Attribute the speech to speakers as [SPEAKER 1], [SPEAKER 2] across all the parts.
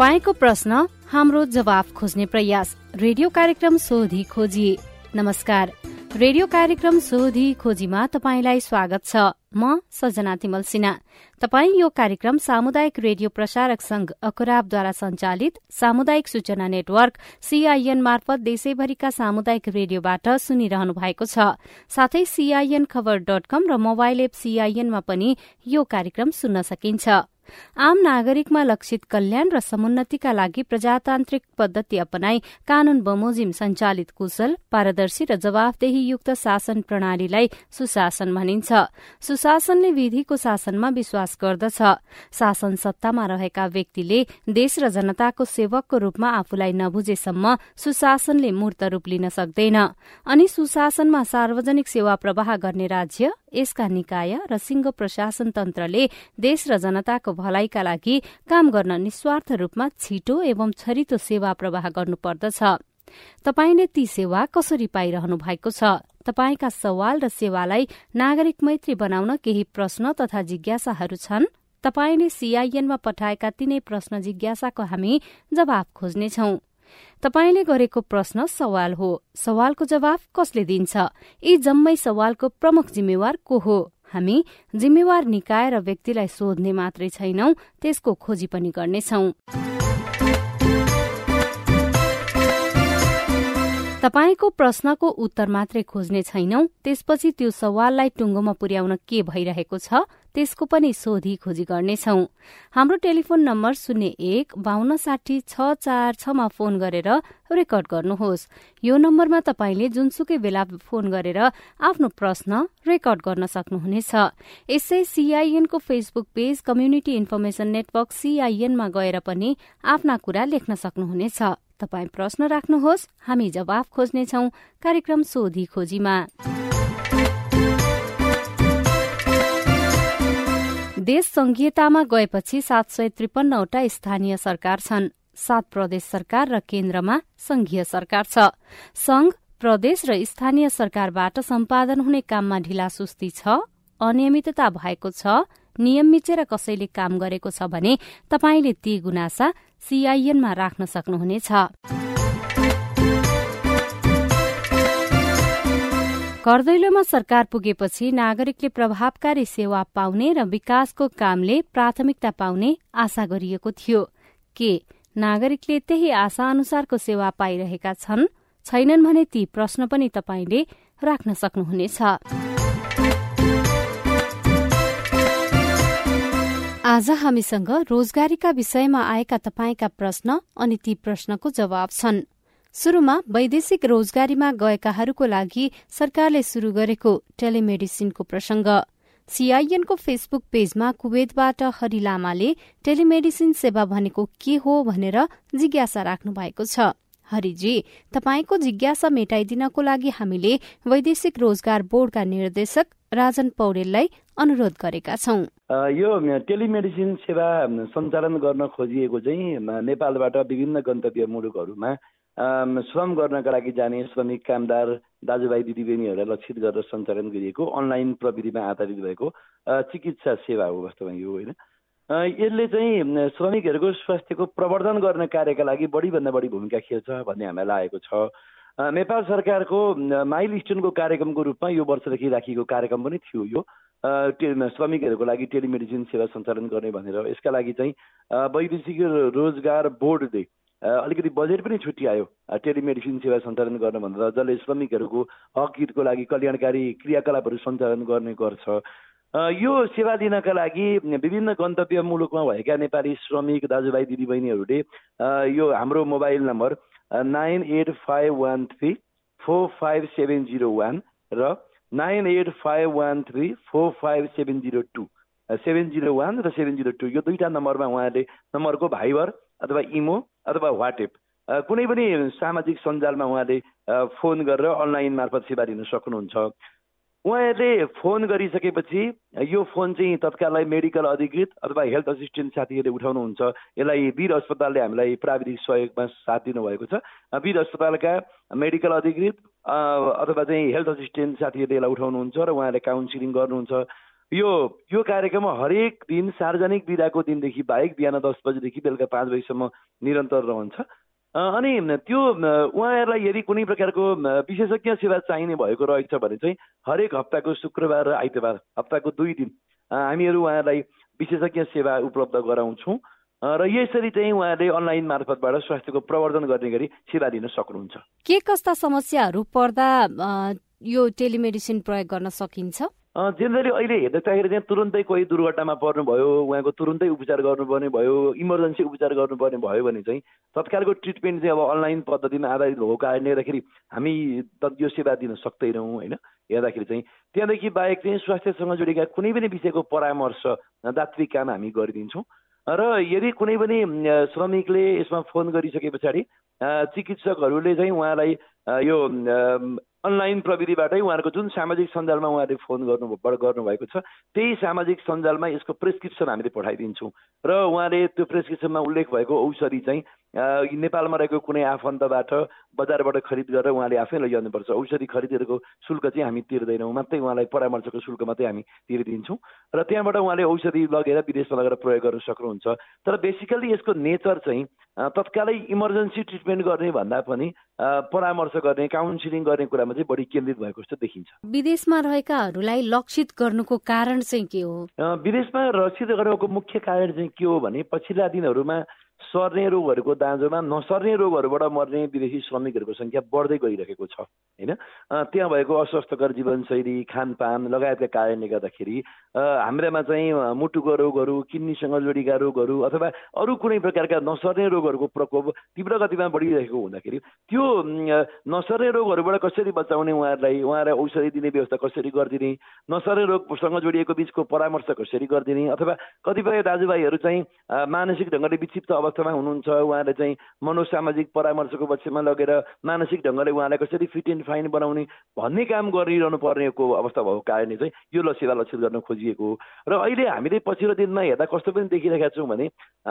[SPEAKER 1] तपाईँको प्रश्न हाम्रो जवाफ खोज्ने प्रयास। रेडियो कार्यक्रम सोधी खोजी। नमस्कार। रेडियो कार्यक्रम सोधी खोजीमा तपाईँलाई स्वागत छ। म सजना तिमल सिन्हा। तपाई यो कार्यक्रम सामुदायिक रेडियो प्रसारक संघ अखराबद्वारा संचालित सामुदायिक सूचना नेटवर्क सीआईएन मार्फत देशैभरिका सामुदायिक रेडियोबाट सुनिरहनु भएको छ। साथै सीआईएन खबर डट कम र मोबाइल एप सीआईएनमा पनि यो कार्यक्रम सुन्न सकिन्छ। आम नागरिकमा लक्षित कल्याण र समुन्नतिका लागि प्रजातान्त्रिक पद्धति अपनाई कानून बमोजिम संचालित कुशल पारदर्शी र जवाफदेहीयुक्त शासन प्रणालीलाई सुशासन भनिन्छ। सुशासनले विधिको शासनमा विश्वास गर्दछ। शासन सत्तामा रहेका व्यक्तिले देश र जनताको सेवकको रूपमा आफूलाई नबुझेसम्म सुशासनले मूर्त रूप लिन सक्दैन। अनि सुशासनमा सार्वजनिक सेवा प्रवाह गर्ने राज्य यसका निकाय र सिंह प्रशासन तन्त्रले देश र जनताको भलाइका लागि काम गर्न निस्वार्थ रूपमा छिटो एवं छरितो सेवा प्रवाह गर्नुपर्दछ। तपाईँले ती सेवा कसरी पाइरहनु भएको छ? तपाईँका सवाल र सेवालाई नागरिक मैत्री बनाउन केही प्रश्न तथा जिज्ञासाहरू छन्? तपाईँले सीआईएनमा पठाएका तिनै प्रश्न जिज्ञासाको हामी जवाब खोज्नेछौ। तपाईँले गरेको प्रश्न सवाल हो। सवालको जवाब कसले दिन्छ? यी जम्मै सवालको प्रमुख जिम्मेवार को हो? हामी जिम्मेवार निकाय र व्यक्तिलाई सोध्ने मात्रै छैनौं त्यसको खोजी पनि गर्नेछौं। तपाईँको प्रश्नको उत्तर मात्रै खोज्ने छैनौं। त्यसपछि त्यो सवाललाई टुङ्गोमा पुर्याउन के भइरहेको छ त्यसको पनि सोधी खोजी गर्नेछौ। हाम्रो टेलिफोन नम्बर शून्य एक बान्न साठी छ चार छमा फोन गरेर रेकर्ड गर्नुहोस्। यो नम्बरमा तपाईँले जुनसुकै बेला फोन गरेर आफ्नो प्रश्न रेकर्ड गर्न सक्नुहुनेछ। यसै सीआईएनको Facebook page community information network सीआईएनमा गएर पनि आफ्ना कुरा लेख्न सक्नुहुनेछ। तपाई प्रश्न राख्नुहोस्। हामी जवाफ खोज्नेछौ कार्यक्रम सोधी खोजीमा। देश संघीयतामा गएपछि सात सय त्रिपन्नवटा स्थानीय सरकार छन्। सात प्रदेश सरकार र केन्द्रमा संघीय सरकार छ। संघ प्रदेश र स्थानीय सरकारबाट सम्पादन हुने काममा ढिलासुस्ती छ अनियमितता भएको छ नियम मिचेर कसैले काम गरेको छ भने तपाईँले ती गुनासा सीआईएनमा राख्न सक्नुहुनेछ। करदैलोमा सरकार पुगेपछि नागरिकले प्रभावकारी सेवा पाउने र विकासको कामले प्राथमिकता पाउने आशा गरिएको थियो। के नागरिकले त्यही आशा अनुसारको सेवा पाइरहेका छन्? छैनन् भने ती प्रश्न पनि तपाईँले राख्न सक्नुहुनेछ। आज हामीसँग रोजगारीका विषयमा आएका तपाईँका प्रश्न अनि ती प्रश्नको जवाब छन्। शुरूमा वैदेशिक रोजगारीमा गएकाहरूको लागि सरकारले शुरू गरेको टेलिमेडिसिनको प्रसंग सीआईएनको फेसबुक पेजमा कुवेतबाट हरि लामाले टेलिमेडिसिन सेवा भनेको के हो भनेर जिज्ञासा राख्नु भएको छ। हरिजी तपाईँको जिज्ञासा मेटाइदिनको लागि हामीले वैदेशिक रोजगार बोर्डका निर्देशक राजन पौडेललाई अनुरोध गरेका छौं।
[SPEAKER 2] यो टेलिमेडिसिन सेवा सञ्चालन गर्न खोजिएको चाहिँ नेपालबाट विभिन्न गन्तव्य मुलुकहरूमा श्रम गर्नका लागि जाने श्रमिक कामदार दाजुभाइ दिदीबहिनीहरूलाई लक्षित गरेर सञ्चालन गरिएको अनलाइन प्रविधिमा आधारित भएको चिकित्सा सेवा हो वास्तवमा यो होइन? यसले चाहिँ श्रमिकहरूको स्वास्थ्यको प्रवर्धन गर्ने कार्यका लागि बढीभन्दा बढी भूमिका खेल्छ भन्ने हामीलाई लागेको छ। नेपाल सरकारको माइल स्टोनको कार्यक्रमको रूपमा यो वर्षदेखि राखिएको कार्यक्रम पनि थियो यो। श्रमिकहरूको लागि टेलिमेडिसिन सेवा सञ्चालन गर्ने भनेर। यसका लागि चाहिँ वैदेशिक रोजगार बोर्डले अलिकति बजेट पनि छुट्यायो टेलिमेडिसिन सेवा सञ्चालन गर्न भनेर जसले श्रमिकहरूको हक लागि कल्याणकारी क्रियाकलापहरू सञ्चालन गर्ने गर्छ। यो सेवा दिनका लागि विभिन्न गन्तव्य मुलुकमा भएका नेपाली श्रमिक दाजुभाइ दिदीबहिनीहरूले यो हाम्रो mobile number nine eight five one three four five seven zero one र nine eight five one three four five seven zero two seven zero one र सेभेन जिरो टू यो दुईवटा नम्बरमा उहाँले नम्बरको भाइबर अथवा इमो अथवा वाट्सएप कुनै पनि सामाजिक सञ्जालमा उहाँले फोन गरेर अनलाइन मार्फत सेवा दिन सक्नुहुन्छ। उहाँहरूले फोन गरिसकेपछि यो फोन चाहिँ तत्कालै मेडिकल अधिकृत अथवा हेल्थ असिस्टेन्ट साथीहरूले उठाउनुहुन्छ। यसलाई वीर अस्पतालले हामीलाई प्राविधिक सहयोगमा साथ दिनुभएको छ। वीर अस्पतालका मेडिकल अधिकृत अथवा चाहिँ हेल्थ असिस्टेन्ट साथीहरूले यसलाई उठाउनुहुन्छ र उहाँहरूले काउन्सिलिङ गर्नुहुन्छ। यो यो कार्यक्रम हरेक दिन सार्वजनिक विधाको दिनदेखि बाहेक बिहान दस बजीदेखि बेलुका पाँच बजीसम्म निरन्तर रहन्छ। अनि त्यो उहाँहरूलाई यदि कुनै प्रकारको विशेषज्ञ सेवा चाहिने भएको रहेछ भने चाहिँ हरेक हप्ताको शुक्रबार र आइतबार हप्ताको दुई दिन हामीहरू उहाँहरूलाई विशेषज्ञ सेवा उपलब्ध गराउँछौँ। र यसरी चाहिँ उहाँले अनलाइन मार्फतबाट स्वास्थ्यको प्रवर्धन गर्ने गरी सेवा दिन सक्नुहुन्छ।
[SPEAKER 1] के कस्ता समस्याहरू पर्दा यो टेलिमेडिसिन प्रयोग गर्न सकिन्छ?
[SPEAKER 2] जेनरली अहिले हेर्दाखेरि चाहिँ तुरुन्तै कोही दुर्घटनामा पर्नुभयो उहाँको तुरुन्तै उपचार गर्नुपर्ने भयो इमर्जेन्सी उपचार गर्नुपर्ने भयो भने चाहिँ तत्कालको ट्रिटमेन्ट चाहिँ अब अनलाइन पद्धतिमा आधारित भएको कारणले गर्दाखेरि हामी त सेवा दिन सक्दैनौँ होइन? हेर्दाखेरि चाहिँ त्यहाँदेखि बाहेक चाहिँ स्वास्थ्यसँग जोडिएका कुनै पनि विषयको परामर्श दात्विक काम हामी गरिदिन्छौँ। र यदि कुनै पनि श्रमिकले यसमा फोन गरिसके पछाडि चिकित्सकहरूले चाहिँ उहाँलाई यो अनलाइन प्रविधिबाटै उहाँहरूको जुन सामाजिक सञ्जालमा उहाँहरूले फोन गर्नु गर्नुभएको छ त्यही सामाजिक सञ्जालमा यसको प्रेसक्रिप्सन हामीले पठाइदिन्छौँ। र उहाँले त्यो प्रेसक्रिप्सनमा उल्लेख भएको औषधि चाहिँ नेपालमा रहेको कुनै आफन्तबाट बजारबाट खरिद गरेर उहाँले आफै लैजानुपर्छ। औषधि खरिदेको शुल्क चाहिँ हामी तिर्दैनौँ मात्रै उहाँलाई परामर्शको शुल्क मात्रै हामी तिरिदिन्छौँ। र त्यहाँबाट उहाँले औषधि लगेर विदेशमा लगेर प्रयोग गर्न सक्नुहुन्छ। तर बेसिकल्ली यसको नेचर चाहिँ तत्कालै इमर्जेन्सी ट्रिटमेन्ट गर्ने भन्दा पनि परामर्श गर्ने काउन्सिलिङ गर्ने कुरामा चाहिँ बढी केन्द्रित भएको जस्तो देखिन्छ।
[SPEAKER 1] विदेशमा रहेकाहरूलाई लक्षित गर्नुको कारण चाहिँ के हो?
[SPEAKER 2] विदेशमा लक्षित गर्नुको मुख्य कारण चाहिँ के हो भने पछिल्ला दिनहरूमा सर्ने रोगहरूको दाँजोमा नसर्ने रोगहरूबाट मर्ने विदेशी श्रमिकहरूको सङ्ख्या बढ्दै गइरहेको छ होइन? त्यहाँ भएको अस्वस्थकर जीवनशैली खानपान लगायतका कारणले गर्दाखेरि हाम्रामा चाहिँ मुटुको रोगहरू किडनीसँग जोडिएका रोगहरू अथवा अरू कुनै प्रकारका नसर्ने रोगहरूको प्रकोप तीव्र गतिमा बढिरहेको हुँदाखेरि त्यो नसर्ने रोगहरूबाट कसरी बचाउने उहाँहरूलाई उहाँलाई औषधि दिने व्यवस्था कसरी गरिदिने नसर्ने रोगसँग जोडिएको बिचको परामर्श कसरी गरिदिने अथवा कतिपय दाजुभाइहरू चाहिँ मानसिक ढङ्गले विक्षिप्त अवस्थामा हुनुहुन्छ उहाँले चाहिँ मनोसामाजिक परामर्शको पक्षमा लगेर मानसिक ढङ्गले उहाँलाई कसरी फिट एन्ड फाइन बनाउने भन्ने काम गरिरहनु पर्नेको अवस्था भएको कारणले चाहिँ यो सेवा लक्षित गर्न खोजिएको र अहिले हामीले पछिल्लो दिनमा हेर्दा कस्तो पनि देखिरहेका छौँ भने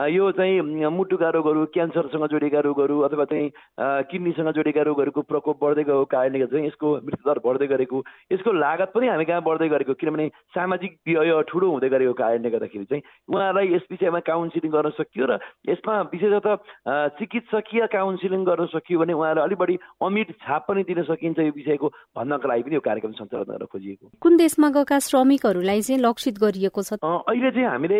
[SPEAKER 2] यो चाहिँ मुटुका रोगहरू क्यान्सरसँग जोडिएका रोगहरू अथवा चाहिँ किडनीसँग जोडिएका रोगहरूको प्रकोप बढ्दै गएको कारणले चाहिँ यसको मृत्युदर बढ्दै गरेको यसको लागत पनि हामी कहाँ बढ्दै गरेको किनभने सामाजिक व्यय ठुलो हुँदै गरेको कारणले गर्दाखेरि चाहिँ उहाँलाई यस विषयमा काउन्सिलिङ गर्न सकियो र यसमा यसमा विशेषतः चिकित्सकीय काउन्सिलिङ गर्न सकियो भने उहाँलाई अलिक बढी अमिट छाप पनि दिन सकिन्छ यो विषयको भन्नको लागि पनि यो कार्यक्रम सञ्चालन गर्न खोजिएको।
[SPEAKER 1] कुन देशमा गएका श्रमिकहरूलाई चाहिँ लक्षित गरिएको छ?
[SPEAKER 2] अहिले चाहिँ हामीले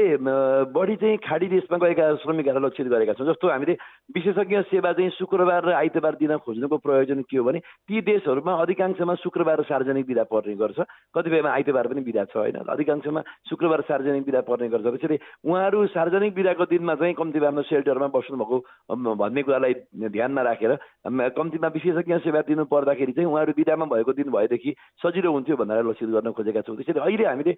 [SPEAKER 2] बढी चाहिँ खाडी देशमा गएका श्रमिकहरूलाई लक्षित गरेका छौँ। जस्तो हामीले विशेषज्ञ सेवा चाहिँ शुक्रबार र आइतबार दिन खोज्नुको प्रयोजन के हो भने ती देशहरूमा अधिकांशमा शुक्रबार सार्वजनिक विधा पर्ने गर्छ। कतिपयमा आइतबार पनि विधा छ होइन? अधिकांशमा शुक्रबार सार्वजनिक विधा पर्ने गर्छ। त्यसरी उहाँहरू सार्वजनिक विधाको दिनमा चाहिँ कम्तीमा सेल्टरमा बस्नुभएको भन्ने कुरालाई ध्यानमा राखेर कम्तीमा विशेषज्ञ सेवा दिनु पर्दाखेरि चाहिँ उहाँहरू बिदामा भएको दिन भएदेखि सजिलो हुन्थ्यो भनेर लक्षित गर्न खोजेका छौँ। त्यसरी अहिले हामीले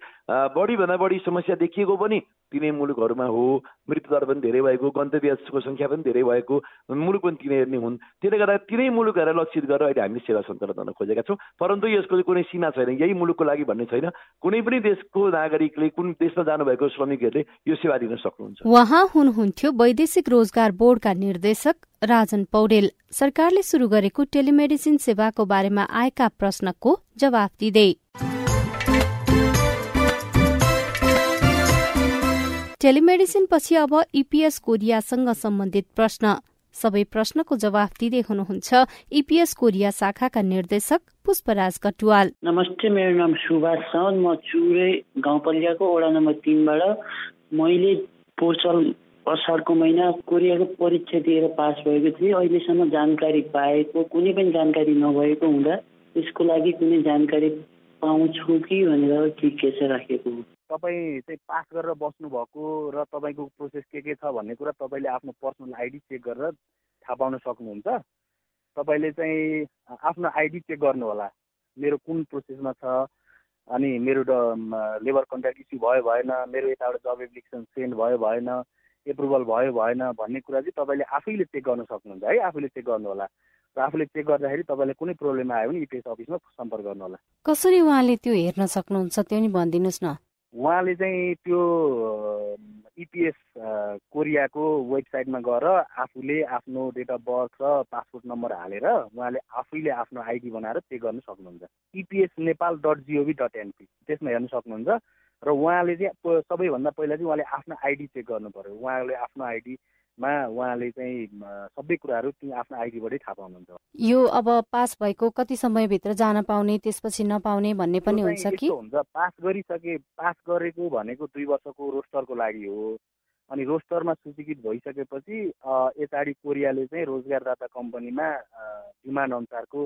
[SPEAKER 2] बढीभन्दा बढी समस्या देखिएको पनि तिनै मुलुकहरूमा हो। मृत्युदर पनि धेरै भएको गन्तव्यको सङ्ख्या पनि धेरै भएको मुलुक पनि तिनीहरू नै हुन्। त्यसले गर्दा तिनै मुलुकहरूलाई लक्षित गरेर अहिले हामीले सेवा सञ्चालन गर्न खोजेका छौँ। परन्तु यसको कुनै सीमा छैन यही मुलुकको लागि भन्ने छैन। कुनै पनि देशको नागरिकले कुन देशमा जानुभएको श्रमिकहरूले यो सेवा दिन सक्नुहुन्छ।
[SPEAKER 1] उहाँ हुनुहुन्थ्यो वैदेशिक वैदेशिक रोजगार बोर्डका निर्देशक राजन पौडेल सरकारले शुरू गरेको टेलिमेडिसिन सेवाको बारेमा आएका प्रश्नको जवाफ दिँदै। टेलिमेडिसिन पछि अब इपीएस कोरियासँग सम्बन्धित प्रश्न। सबै प्रश्नको जवाफ दिँदै हुनुहुन्छ इपीएस कोरिया शाखाका निर्देशक पुष्पराज कटुवाल।
[SPEAKER 3] नमस्ते मेरो नाम सुभाष साउद म चुरे गाउँपालिकाको वडा नम्बर तिनबाट मैले पोर्चल असारको महिना कोरियाको परीक्षा दिएर पास भएको थिएँ। अहिलेसम्म जानकारी पाएको कुनै पनि जानकारी नभएको हुँदा यसको लागि कुनै जानकारी पाउँछु कि भनेर जिज्ञासा राखेको
[SPEAKER 4] तपाईँ चाहिँ पास गरेर बस्नुभएको र तपाईँको प्रोसेस के के छ भन्ने कुरा तपाईँले आफ्नो पर्सनल आइडी चेक गरेर थाहा पाउन सक्नुहुन्छ। तपाईँले चाहिँ आफ्नो आइडी चेक गर्नु होला मेरो कुन प्रोसेसमा छ? अनि मेरो लेबर कन्ट्र्याक्ट इस्यु भयो भएन। मेरो यताबाट जब एप्लिकेसन सेन्ड भयो भएन। एप्रुभल भयो भएन भन्ने कुरा चाहिँ तपाईँले आफैले चेक गर्न सक्नुहुन्छ है? आफूले चेक गर्नु होला र आफूले चेक गर्दाखेरि तपाईँलाई कुनै प्रब्लम आयो भने इपिएस अफिसमा सम्पर्क गर्नु होला
[SPEAKER 1] कसरी उहाँले त्यो हेर्न सक्नुहुन्छ त्यो नि भनिदिनुहोस् न।
[SPEAKER 4] उहाँले चाहिँ त्यो इपिएस कोरियाको वेबसाइटमा गएर आफूले आफ्नो डेट अफ बर्थ र पासपोर्ट नम्बर हालेर उहाँले आफैले आफ्नो आइडी बनाएर चेक गर्न सक्नुहुन्छ। EPS Nepal dot GOV dot NP त्यसमा हेर्न सक्नुहुन्छ। र उहाँले चाहिँ सबैभन्दा पहिला चाहिँ उहाँले आफ्नो आइडी चेक गर्नु पर्यो उहाँले आफ्नो आइडीमा उहाँले चाहिँ सबै कुराहरू आफ्नो आइडीबाटै थाहा पाउनुहुन्छ।
[SPEAKER 1] यो अब पास भएको कति समयभित्र जान पाउने त्यसपछि नपाउने भन्ने पनि हुन्छ कि?
[SPEAKER 4] हुन्छ पास गरिसके पास गरेको भनेको दुई वर्षको रोस्टरको लागि हो। अनि रोस्टरमा सूचीकृत भइसकेपछि यताडि कोरियाले चाहिँ रोजगारदाता कम्पनीमा डिमान्ड अनुसारको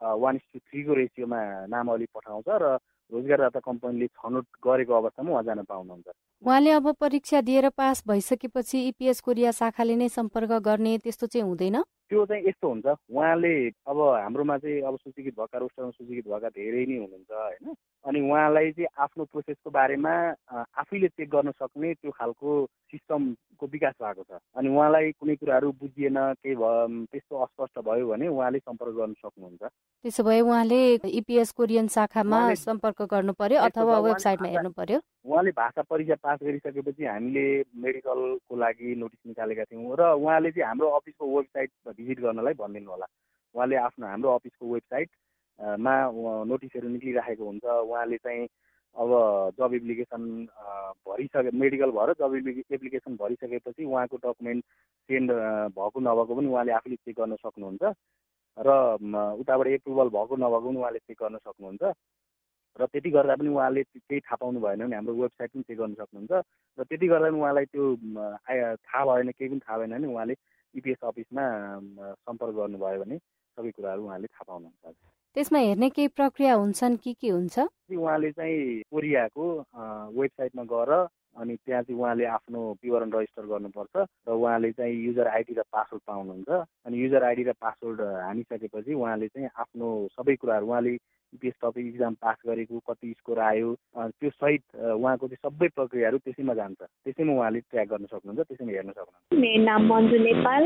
[SPEAKER 4] वान इस टू थ्रीको रेसियोमा नामावली पठाउँछ र रोजगारदाता कम्पनीले छनौट गरेको अवस्थामा उहाँ जान पाउनुहुन्छ।
[SPEAKER 1] उहाँले अब परीक्षा दिएर पास भइसकेपछि इपिएस कोरिया शाखाले नै सम्पर्क गर्ने त्यस्तो चाहिँ हुँदैन?
[SPEAKER 4] त्यो चाहिँ यस्तो हुन्छ उहाँले अब हाम्रोमा चाहिँ अब सूचीकृत भएका रोस्टरमा सूचीकृत भएका धेरै नै हुनुहुन्छ होइन? अनि उहाँलाई चाहिँ आफ्नो प्रोसेसको बारेमा आफैले चेक गर्न सक्ने त्यो खालको सिस्टमको विकास भएको छ। अनि उहाँलाई कुनै कुराहरू बुझिएन केही भयो त्यस्तो अस्पष्ट भयो भने उहाँले सम्पर्क गर्न सक्नुहुन्छ।
[SPEAKER 1] त्यसो भए उहाँले इपिएस कोरियन शाखामा सम्पर्क गर्नु पर्यो अथवा वेबसाइटमा हेर्नु पर्यो?
[SPEAKER 4] उहाँले भाषा परीक्षा पास गरिसकेपछि हामीले मेडिकलको लागि नोटिस निकालेका थियौँ र उहाँले चाहिँ हाम्रो अफिसको वेबसाइट भिजिट गर्नलाई भनिदिनु होला। उहाँले आफ्नो हाम्रो अफिसको वेबसाइटमा नोटिसहरू निक्लिराखेको हुन्छ। उहाँले चाहिँ अब जब एप्लिकेसन भरिसके मेडिकल भएर जब एप्लिकेसन भरिसकेपछि उहाँको डकुमेन्ट सेन्ड भएको नभएको पनि उहाँले आफूले चेक गर्न सक्नुहुन्छ। र उताबाट एप्रुभल भएको नभएको पनि उहाँले चेक गर्न सक्नुहुन्छ। र त्यति गर्दा पनि उहाँले केही थाहा पाउनु भएन भने हाम्रो वेबसाइट पनि चेक गर्न सक्नुहुन्छ। र त्यति गर्दा पनि उहाँलाई त्यो थाहा भएन केही पनि थाहा भएन भने उहाँले इपिएस अफिसमा सम्पर्क गर्नुभयो भने सबै कुराहरू उहाँले थाहा पाउनुहुन्छ।
[SPEAKER 1] त्यसमा हेर्ने केही प्रक्रिया हुन्छन् कि के हुन्छ?
[SPEAKER 4] उहाँले चाहिँ कोरियाको वेबसाइटमा गएर अनि त्यहाँ चाहिँ उहाँले आफ्नो विवरण रजिस्टर गर्नुपर्छ र उहाँले चाहिँ युजर आइडी र पासवर्ड पाउनुहुन्छ। अनि युजर आइडी र पासवर्ड हानिसकेपछि उहाँले चाहिँ आफ्नो सबै कुराहरू उहाँले इपिएस टपिक इक्जाम पास गरेको कति स्कोर आयो त्यो सहित उहाँको चाहिँ सबै प्रक्रियाहरू त्यसैमा जान्छ। त्यसैमा उहाँले ट्र्याक गर्न सक्नुहुन्छ त्यसैमा हेर्न सक्नुहुन्छ।
[SPEAKER 5] मेरो नाम मन्जु नेपाल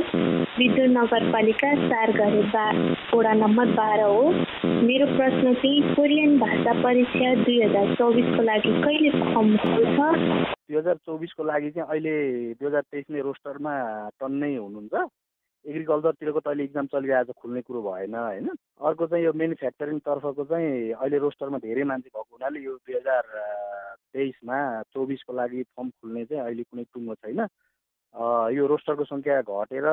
[SPEAKER 5] विद्युत नगरपालिका चार घरे बा वडा नम्बर बाह्र हो। मेरो प्रश्न चाहिँ कोरियन भाषा परीक्षा दुई हजार चौबिसको लागि कहिले फर्म खोल्छ
[SPEAKER 4] दुई हजार चौबिसको लागि चाहिँ अहिले दुई हजार तेइसमै रोस्टरमा टन्नै हुनुहुन्छ। एग्रिकल्चरतिरको त अहिले इक्जाम चलिरहेको छ खुल्ने कुरो भएन होइन? अर्को चाहिँ यो मेनुफ्याक्चरिङ तर्फको चाहिँ अहिले रोस्टरमा धेरै मान्छे भएको हुनाले यो दुई हजार तेइसमा चौबिसको लागि फर्म खुल्ने चाहिँ अहिले कुनै टुङ्गो छैन। यो रोस्टरको सङ्ख्या घटेर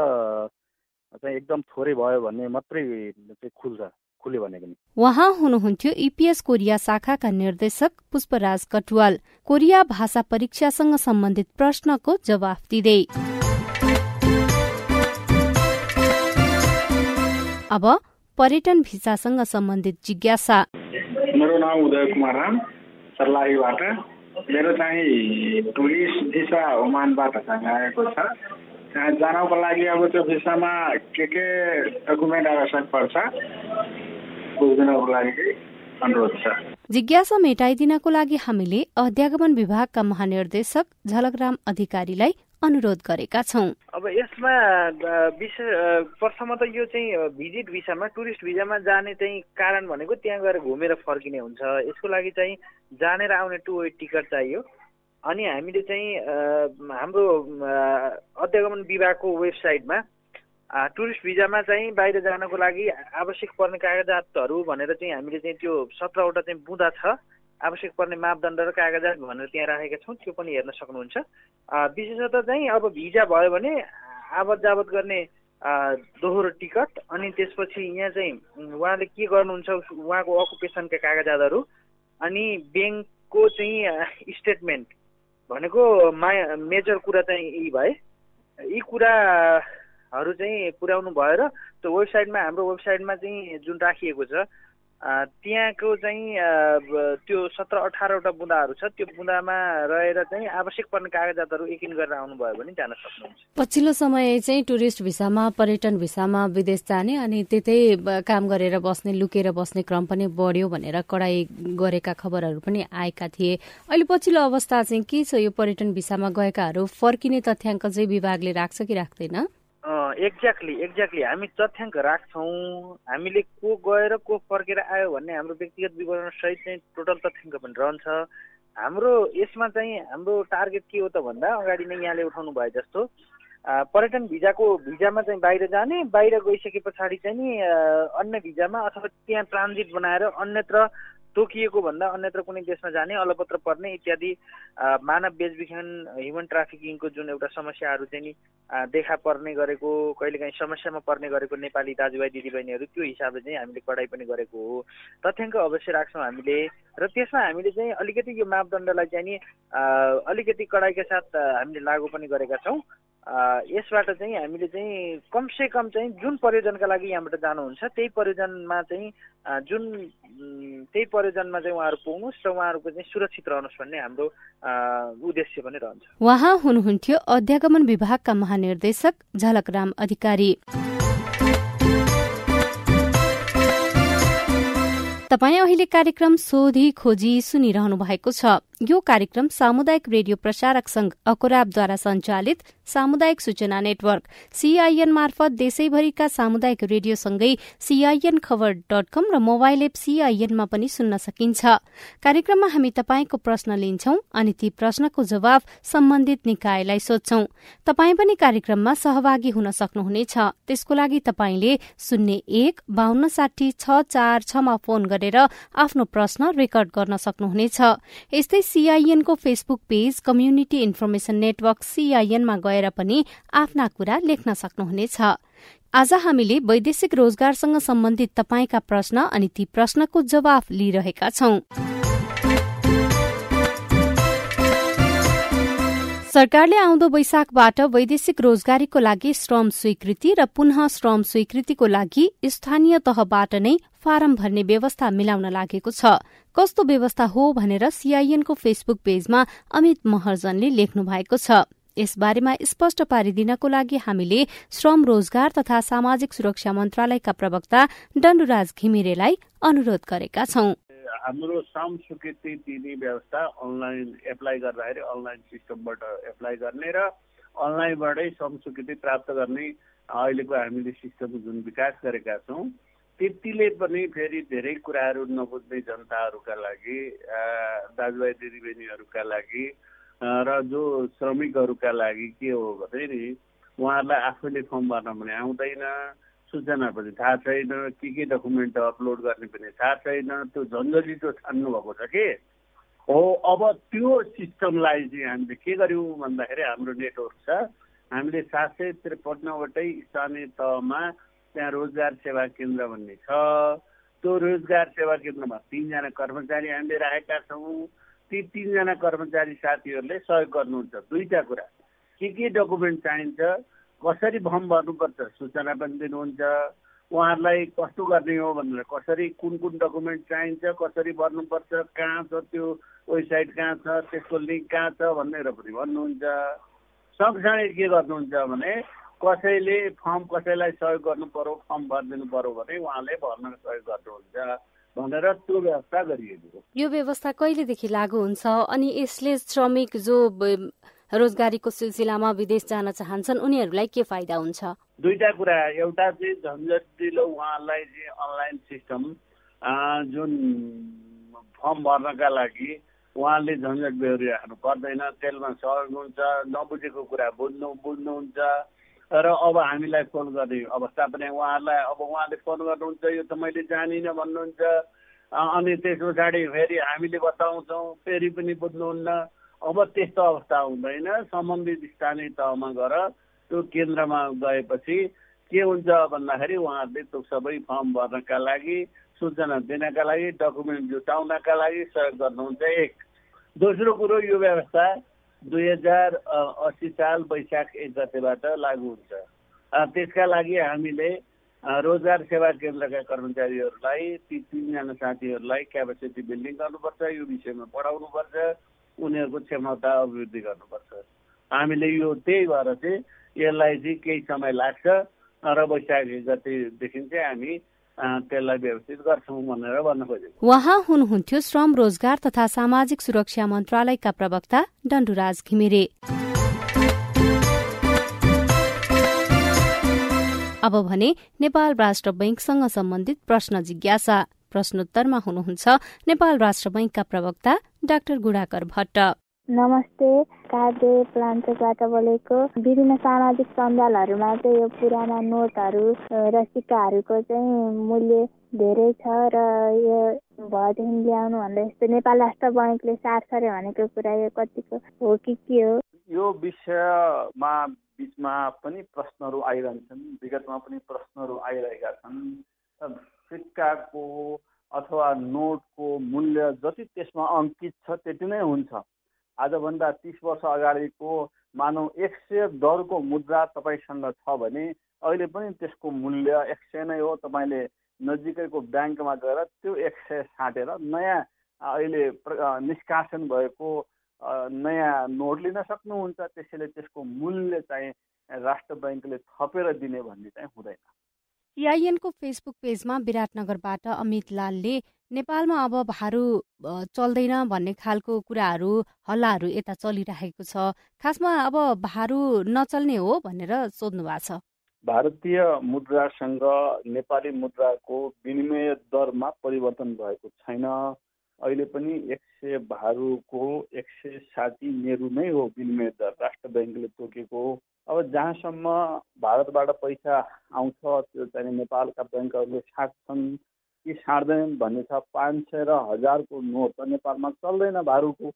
[SPEAKER 4] चाहिँ एकदम थोरै भयो भने मात्रै चाहिँ खुल्छ खुल्यो भने पनि।
[SPEAKER 1] उहाँ हुनुहुन्थ्यो इपिएस कोरिया शाखाका निर्देशक पुष्पराज कटुवाल। कोरिया भाषा परीक्षासँग सम्बन्धित प्रश्नको जवाफ दिँदै। अब पर्यटन भिसासँग सम्बन्धित जिज्ञासा।
[SPEAKER 6] मेरो नाम उदय कुमार राम सर्लाहीबाट। मेरो चाहिँ टुरिस्ट भिसा ओमानबाट चाहिँ आएको छ। त्यहाँ जानको लागि अब त्यो भिसामा के के डकुमेन्ट आवश्यक पर्छ बुझ्दिनको लागि अनुरोध छ।
[SPEAKER 1] जिज्ञासा मेटाइदिनको लागि हामीले अध्यागमन विभागका महानिर्देशक झलकराम अधिकारीलाई अनुरोध गरेका छौँ।
[SPEAKER 7] अब यसमा प्रथम त यो चाहिँ भिजिट भिसामा टुरिस्ट भिजामा जाने चाहिँ कारण भनेको त्यहाँ गएर घुमेर फर्किने हुन्छ। यसको लागि चाहिँ जानेर आउने टु वे टिकट चाहियो। अनि हामीले चाहिँ हाम्रो अध्यागमन विभागको वेबसाइटमा टुरिस्ट भिजामा चाहिँ बाहिर जानको लागि आवश्यक पर्ने कागजातहरू भनेर चाहिँ हामीले चाहिँ त्यो सत्रवटा चाहिँ बुँदा छ। आवश्यक पर्ने मापदण्ड र कागजात भनेर त्यहाँ राखेका छौँ त्यो पनि हेर्न सक्नुहुन्छ। विशेषतः चाहिँ अब भिजा भयो भने आवत जावत गर्ने दोहोरो टिकट अनि त्यसपछि यहाँ चाहिँ उहाँले के गर्नुहुन्छ उहाँको अकुपेसनका कागजातहरू अनि ब्याङ्कको चाहिँ स्टेटमेन्ट भनेको मा मेजर कुरा चाहिँ यी भए। यी कुराहरू चाहिँ पुर्याउनु भयो र त्यो वेबसाइटमा हाम्रो वेबसाइटमा चाहिँ जुन राखिएको छ त्यहाँको चाहिँ त्यो सत्र अठारवटा बुँदाहरू छ त्यो बुँदामा रहेर चाहिँ आवश्यक पर्ने कागजातहरू एकिन गरेर आउनुभयो भने जान सक्नुहुन्छ।
[SPEAKER 1] पछिल्लो समय चाहिँ टुरिस्ट भिसामा पर्यटन भिसामा विदेश जाने अनि त्यतै काम गरेर बस्ने लुकेर बस्ने क्रम पनि बढ्यो भनेर कडाई गरेका खबरहरू पनि आएका थिए। अहिले पछिल्लो अवस्था चाहिँ के छ? यो पर्यटन भिसामा गएकाहरू फर्किने तथ्याङ्क चाहिँ विभागले राख्छ कि राख्दैन?
[SPEAKER 7] एक्ज्याक्टली एक्ज्याक्टली हामी तथ्याङ्क राख्छौँ हामीले को गएर को फर्केर आयो भन्ने हाम्रो व्यक्तिगत विवरण सहित चाहिँ टोटल तथ्याङ्क पनि रहन्छ। हाम्रो यसमा चाहिँ हाम्रो टार्गेट के हो त भन्दा अगाडि नै यहाँले उठाउनु भए जस्तो पर्यटन भिजाको भिजामा चाहिँ बाहिर जाने बाहिर गइसके पछाडि चाहिँ नि अन्य भिजामा अथवा त्यहाँ ट्रान्जिट बनाएर अन्यत्र तोकिएको भन्दा अन्यत्र कुनै देशमा जाने अलपत्र पर्ने इत्यादि मानव बेचबिखन ह्युमन ट्राफिकिङको जुन एउटा समस्याहरू चाहिँ नि देखा पर्ने गरेको कहिलेकाहीँ समस्यामा पर्ने गरेको नेपाली दाजुभाइ दिदीबहिनीहरू त्यो हिसाबले चाहिँ हामीले कडाइ पनि गरेको हो। तथ्याङ्क अवश्य राख्छौँ हामीले र त्यसमा हामीले चाहिँ अलिकति यो मापदण्डलाई चाहिँ नि अलिकति कडाइका साथ हामीले लागू पनि गरेका छौँ। यसबाट चाहिँ हामीले चाहिँ कमसे कम चाहिँ जुन प्रयोजनका लागि यहाँबाट जानुहुन्छ त्यही प्रयोजनमा चाहिँ जुन त्यही प्रयोजनमा चाहिँ उहाँहरू पुग्नुहोस् र उहाँहरूको चाहिँ सुरक्षित रहनुहोस् भन्ने हाम्रो उद्देश्य पनि रहन्छ।
[SPEAKER 1] उहाँ हुनुहुन्थ्यो अध्यागमन विभागका महानिर्देशक झलकराम अधिकारी। तपाईँ अहिले कार्यक्रम सोधी खोजी सुनिरहनु भएको छ। यो कार्यक्रम सामुदायिक रेडियो प्रसारक संघ अकोराबद्वारा संचालित सामुदायिक सूचना नेटवर्क सीआईएन मार्फत देशैभरिका सामुदायिक रेडियोसँगै सीआईएन खबर डट कम र मोबाइल एप सीआईएनमा पनि सुन्न सकिन्छ। कार्यक्रममा हामी तपाईँको प्रश्न लिन्छौं अनि ती प्रश्नको जवाब सम्बन्धित निकायलाई सोध्छौं। तपाई पनि कार्यक्रममा सहभागी हुन सक्नुहुनेछ। त्यसको लागि तपाईँले शून्य एक बान्न साठी छ चार छमा फोन गरेर आफ्नो प्रश्न रेकर्ड गर्न सक्नुहुनेछ। यस्तै सीआईएनको Facebook page community information network सीआईएनमा गएर पनि आफ्ना कुरा लेख्न सक्नुहुनेछ। आज हामीले वैदेशिक रोजगारसँग सम्बन्धित तपाईँका प्रश्न अनि ती प्रश्नको जवाफ लिइरहेका छौं। सरकारले आउँदो वैशाखबाट वैदेशिक रोजगारीको लागि श्रम स्वीकृति र पुनः श्रम स्वीकृतिको लागि स्थानीय तहबाट नै फारम भर्ने व्यवस्था मिलाउन लागेको छ। कस्तो व्यवस्था हो भनेर सीआईएनको फेसबुक पेजमा अमित महर्जनले लेख्नु भएको छ यसबारेमा स्पष्ट पारिदिनको लागि हामीले श्रम रोजगार तथा सामाजिक सुरक्षा मन्त्रालयका प्रवक्ता डण्डुराज घिमिरेलाई अनुरोध गरेका छौं।
[SPEAKER 8] हाम्रो श्रम स्वीकृति दिने व्यवस्था अनलाइन एप्लाई गर्दाखेरि अनलाइन सिस्टमबाट एप्लाई गर्ने र अनलाइनबाटै श्रम स्वीकृति प्राप्त गर्ने अहिलेको हामीले सिस्टम जुन विकास गरेका छौँ त्यतिले पनि फेरि धेरै कुराहरू नबुझ्ने जनताहरूका लागि दाजुभाइ दिदीबहिनीहरूका लागि र जो श्रमिकहरूका लागि के हो भने नि उहाँहरूलाई आफैले फर्म भर्न पनि आउँदैन। सूचना पनि थाहा छैन के के डकुमेन्ट अपलोड गर्ने पनि थाहा छैन। त्यो झन्झटिलो छान्नु भएको छ कि? हो अब त्यो सिस्टमलाई चाहिँ हामीले के गर्यौँ भन्दाखेरि हाम्रो नेटवर्क छ। हामीले सात सय त्रिपन्नवटै स्थानीय तहमा त्यहाँ रोजगार सेवा केन्द्र भन्ने छ। त्यो रोजगार सेवा केन्द्रमा तिनजना कर्मचारी हामीले राखेका छौँ। ती तिनजना कर्मचारी साथीहरूले सहयोग गर्नुहुन्छ। दुईवटा कुरा। के के डकुमेन्ट चाहिन्छ? कसरी फर्म भर्नुपर्छ सूचना पनि दिनुहुन्छ। उहाँहरूलाई कस्तो गर्ने हो भनेर कसरी कुन कुन डकुमेन्ट चाहिन्छ कसरी भर्नुपर्छ कहाँ छ त्यो वेबसाइट कहाँ छ त्यसको लिङ्क कहाँ छ भनेर पनि भन्नुहुन्छ। सँगसँगै के गर्नुहुन्छ भने कसैले फर्म कसैलाई सहयोग गर्नु पर्यो फर्म भरिदिनु पर्यो भने उहाँले भर्न सहयोग गर्नुहुन्छ भनेर त्यो व्यवस्था गरिएको
[SPEAKER 1] यो व्यवस्था कहिलेदेखि लागू हुन्छ? अनि यसले श्रमिक जो रोजगारीको सिलसिलामा विदेश जान चाहन्छन् उनीहरूलाई के फाइदा हुन्छ?
[SPEAKER 8] दुईटा कुरा। एउटा चाहिँ झन्झटिलो उहाँहरूलाई चाहिँ अनलाइन सिस्टम जुन फर्म भर्नका लागि उहाँले झन्झट बेहोरिराख्नु पर्दैन त्यसमा सहयोग हुन्छ नबुझेको कुरा बुझ्नु बुझ्नुहुन्छ। र अब हामीलाई फोन गर्ने अवस्था पनि उहाँहरूलाई अब उहाँले फोन गर्नुहुन्छ यो त मैले जानिनँ भन्नुहुन्छ। अनि त्यस पछाडि फेरि हामीले बताउँछौँ फेरि पनि बुझ्नुहुन्न। अब त्यस्तो अवस्था हुँदैन। सम्बन्धित स्थानीय तहमा गएर त्यो केन्द्रमा गएपछि के हुन्छ भन्दाखेरि उहाँहरूले त्यो सबै फर्म भर्नका लागि सूचना दिनका लागि डकुमेन्ट जुटाउनका लागि सहयोग गर्नुहुन्छ एक। दोस्रो कुरो यो व्यवस्था दुई हजार अस्सी साल वैशाख एक गतेबाट लागु हुन्छ। त्यसका लागि हामीले रोजगार सेवा केन्द्रका कर्मचारीहरूलाई ती तिनजना साथीहरूलाई क्यापेसिटी बिल्डिङ गर्नुपर्छ यो विषयमा पढाउनुपर्छ। उनीहरूको क्षमता अभिवृद्धि गर्नुपर्छ। हामीले यो त्यही भएर चाहिँ यसलाई चाहिँ केही समय लाग्छ र वैशाख गतेदेखि चाहिँ हामी त्यसलाई व्यवस्थित गर्छौँ भनेर भन्न खोजेको
[SPEAKER 1] उहाँ हुनुहुन्थ्यो श्रम रोजगार तथा सामाजिक सुरक्षा मन्त्रालयका प्रवक्ता डण्डुराज घिमिरे। अब भने नेपाल राष्ट्र बैंकसँग सम्बन्धित प्रश्न जिज्ञासा। प्रश्नोत्तरमा हुनुहुन्छ नेपाल राष्ट्र बैंकका प्रवक्ता डाक्टर गुडाकर भट्ट।
[SPEAKER 5] नमस्ते काभ्रे प्लान्चोकबाट बोलेको विभिन्न सामाजिक सञ्जालहरूमा चाहिँ यो पुराना नोटहरू र सिक्काहरूको चाहिँ मूल्य धेरै छ र यो भएदेखि ल्याउनु भन्दा यस्तो नेपाल राष्ट्र बैङ्कले सार्छ अरे भनेको कुरा यो कतिको हो कि के हो?
[SPEAKER 9] यो विषयमा बिचमा पनि प्रश्नहरू आइरहन्छन् विगतमा पनि प्रश्नहरू आइरहेका छन्। सिक्काको अथवा नोटको मूल्य जति त्यसमा अङ्कित छ त्यति नै हुन्छ। आजभन्दा तिस वर्ष अगाडिको मानौ एक सय दरको मुद्रा तपाईँसँग छ भने अहिले पनि त्यसको मूल्य एक सय नै हो। तपाईँले नजिकैको ब्याङ्कमा गएर त्यो एक सय साटेर नयाँ अहिले निष्कासन भएको नयाँ नोट लिन सक्नुहुन्छ। त्यसैले त्यसको मूल्य चाहिँ राष्ट्र ब्याङ्कले थपेर दिने भन्ने चाहिँ हुँदैन।
[SPEAKER 1] सिआइएनको फेसबुक पेजमा विराटनगरबाट अमित लालले नेपालमा अब भारू चल्दैन भन्ने खालको कुराहरू हल्लाहरू यता चलिरहेको छ। खासमा अब भारू नचल्ने हो भनेर सोध्नु भएको छ।
[SPEAKER 9] भारतीय मुद्रासँग नेपाली मुद्राको विनिमय दरमा परिवर्तन भएको छैन। अहिले पनि एक सय भारूको एक सय साठी नेहरू नै हो विनिमय दर। राष्ट्र ब्याङ्कले तोकेको जहाँसम्म भारतबाट पैसा आउँछ त्यो चाहिँ नेपालका ब्याङ्कहरूले साट्छन्। कि साट्दैनन् भन्ने छ पाँच सय र हजारको नोट त नेपालमा चल्दैन भारूको।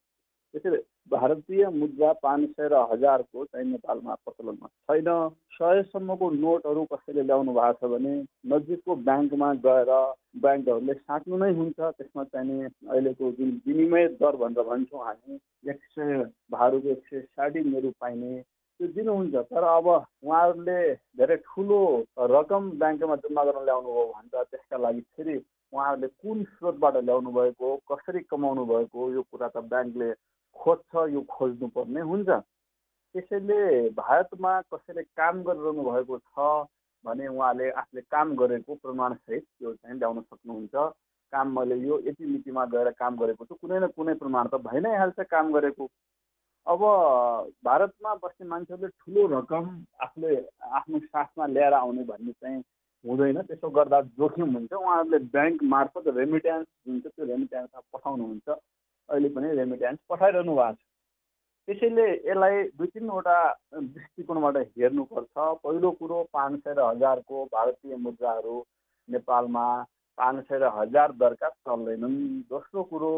[SPEAKER 9] त्यसैले भारतीय मुद्रा पाँच सय र हजारको चाहिँ नेपालमा प्रचलनमा छैन। सयसम्मको नोटहरू कसैले ल्याउनु भएको छ भने नजिकको ब्याङ्कमा गएर ब्याङ्कहरूले साट्नु नै हुन्छ। त्यसमा चाहिँ अहिलेको जुन विनिमय दर भनेर भन्छौँ हामी एक सय भारूको एक सय साठी मेरो पाइने त्यो दिनुहुन्छ तर अब उहाँहरूले धेरै ठुलो रकम ब्याङ्कमा जम्मा गर्न ल्याउनु हो भन्छ त्यसका लागि फेरि उहाँहरूले कुन स्रोतबाट ल्याउनु भएको कसरी कमाउनु भएको यो कुरा त ब्याङ्कले खोज्छ यो खोज्नुपर्ने हुन्छ। त्यसैले भारतमा कसैले काम गरिरहनु भएको छ भने उहाँले आफूले काम गरेको प्रमाणसहित त्यो चाहिँ ल्याउन सक्नुहुन्छ। काम मैले यो यति मितिमा गएर काम गरेको छु कुनै न कुनै प्रमाण त भइ नै हाल्छ काम गरेको। अब भारतमा बस्ने मान्छेहरूले ठुलो रकम आफूले आफ्नो साथमा ल्याएर आउने भन्ने चाहिँ हुँदैन। त्यसो गर्दा जोखिम हुन्छ। उहाँहरूले ब्याङ्क मार्फत रेमिट्यान्स जुन छ त्यो रेमिट्यान्समा पठाउनुहुन्छ। अहिले पनि रेमिट्यान्स पठाइरहनु भएको छ। त्यसैले यसलाई दुई तिनवटा दृष्टिकोणबाट हेर्नुपर्छ। पहिलो कुरो पाँच सय र हजारको भारतीय मुद्राहरू नेपालमा पाँच सय र हजार दरका चल्दैनन्। दोस्रो कुरो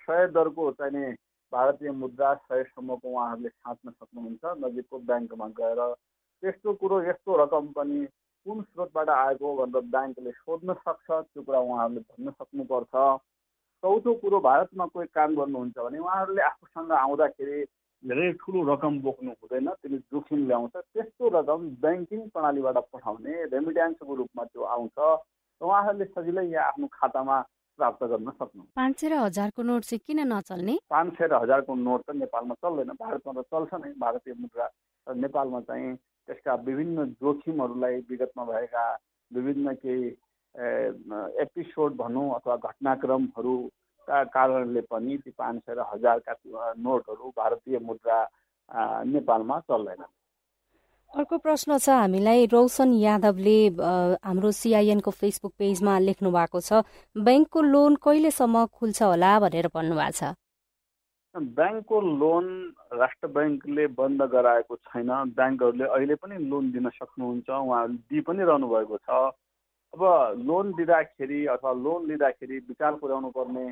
[SPEAKER 9] सय दरको चाहिँ भारतीय मुद्रा सयसम्मको उहाँहरूले साट्न सक्नुहुन्छ। नजिकको ब्याङ्कमा गएर त्यस्तो कुरो यस्तो रकम पनि कुन स्रोतबाट आएको भनेर ब्याङ्कले सोध्न सक्छ त्यो कुरा उहाँहरूले भन्न सक्नुपर्छ। चौथो कुरो भारतमा कोही काम गर्नुहुन्छ भने उहाँहरूले आफूसँग आउँदाखेरि धेरै ठुलो रकम बोक्नु हुँदैन त्यसले जोखिम ल्याउँछ। त्यस्तो रकम ब्याङ्किङ प्रणालीबाट पठाउने रेमिट्यान्सको रूपमा त्यो आउँछ। उहाँहरूले सजिलै यहाँ आफ्नो खातामा प्राप्त गर्न सक्नु।
[SPEAKER 1] पाँच सय र हजारको नोट चाहिँ किन नचल्ने?
[SPEAKER 9] पाँच सय र हजारको नोट त नेपालमा चल्दैन। भारतमा त चल्छ नै। भारतीय मुद्रा नेपालमा चाहिँ त्यसका विभिन्न जोखिमहरूलाई विगतमा भएका विभिन्न केही एपिसोड भनौँ अथवा घटनाक्रमहरूका कारणले पनि ती पाँच सय र हजारका नोटहरू भारतीय मुद्रा नेपालमा चल्दैन।
[SPEAKER 1] अर्को प्रश्न छ हामीलाई रोशन यादवले हाम्रो सिआइएनको फेसबुक पेजमा लेख्नु भएको छ ब्याङ्कको लोन कहिलेसम्म खुल्छ होला भनेर भन्नुभएको छ?
[SPEAKER 9] ब्याङ्कको लोन राष्ट्र ब्याङ्कले बन्द गराएको छैन। ब्याङ्कहरूले अहिले पनि लोन दिन सक्नुहुन्छ। उहाँहरूले दिइ पनि रहनु भएको छ। अब लोन दिँदाखेरि अथवा लोन लिँदाखेरि विचार पुर्याउनु पर्ने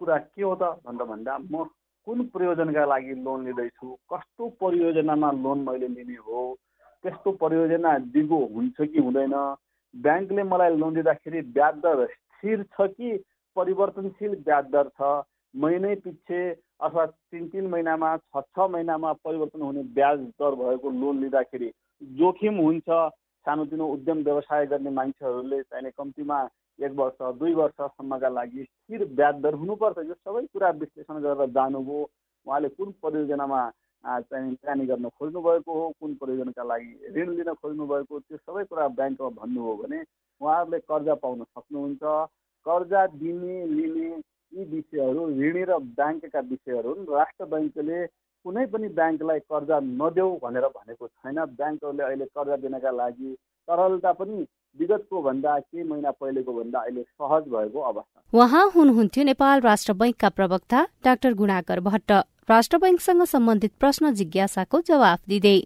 [SPEAKER 9] कुरा के हो त भन्दा भन्दा म कुन प्रयोजनका लागि लोन लिँदैछु? कस्तो परियोजनामा लोन मैले लिने हो? त्यस्तो परियोजना दिगो हुन्छ कि हुँदैन? ब्याङ्कले मलाई लोन दिँदाखेरि ब्याज दर स्थिर छ कि परिवर्तनशील ब्याज दर छ? महिनै पछि अथवा तिन तिन महिनामा छ छ महिनामा परिवर्तन हुने ब्याज दर भएको लोन लिँदाखेरि जोखिम हुन्छ। सानोतिनो उद्यम व्यवसाय गर्ने मान्छेहरूले चाहिने कम्तीमा एक वर्ष दुई वर्षसम्मका लागि स्थिर ब्याज दर हुनुपर्छ। यो सबै कुरा विश्लेषण गरेर जानुभयो। उहाँले कुन परियोजनामा चाहिँ लगानी गर्न खोज्नु भएको हो कुन परियोजनाका लागि ऋण लिन खोज्नु भएको त्यो सबै कुरा ब्याङ्कमा भन्नुभयो भने उहाँहरूले कर्जा पाउन सक्नुहुन्छ। कर्जा दिने लिने यी विषयहरू ऋणी र ब्याङ्कका विषयहरू राष्ट्र ब्याङ्कले कुनै पनि ब्याङ्कलाई कर्जा नदेऊ भनेर भनेको छैन। ब्याङ्कहरूले अहिले कर्जा दिनका लागि तरलता पनि विगतको भन्दा केही महिना पहिलेको भन्दा अहिले सहज भएको अवस्था।
[SPEAKER 1] उहाँ हुनुहुन्थ्यो नेपाल राष्ट्र बैङ्कका प्रवक्ता डाक्टर गुणाकर भट्ट। राष्ट्र बैंकसँग सम्बन्धित प्रश्न जिज्ञासाको जवाफ दिँदै।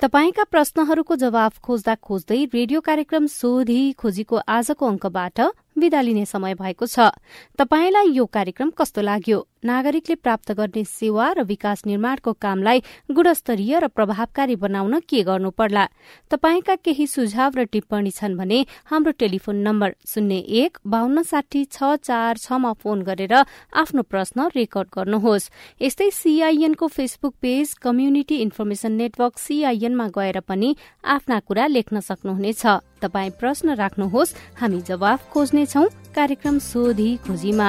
[SPEAKER 1] तपाईँका प्रश्नहरूको जवाफ खोज्दा खोज्दै रेडियो कार्यक्रम सोधी खोजीको आजको अंकबाट विदा लिने समय भएको छ। तपाईँलाई यो कार्यक्रम कस्तो लाग्यो? नागरिकले प्राप्त गर्ने सेवा र विकास निर्माणको कामलाई गुणस्तरीय र प्रभावकारी बनाउन के गर्नु पर्ला तपाईँका केही सुझाव र टिप्पणी छन् भने हाम्रो टेलिफोन नम्बर शून्य एक बान्न साठी छ चार छमा फोन गरेर आफ्नो प्रश्न रेकर्ड गर्नुहोस्। यस्तै सीआईएनको Facebook page community information network सीआईएनमा गएर पनि आफ्ना कुरा लेख्न सक्नुहुनेछ। तपाई प्रश्न राख्नुहोस् हामी जवाफ खोज्नेछौ। कार्यक्रम सोधी खोजीमा।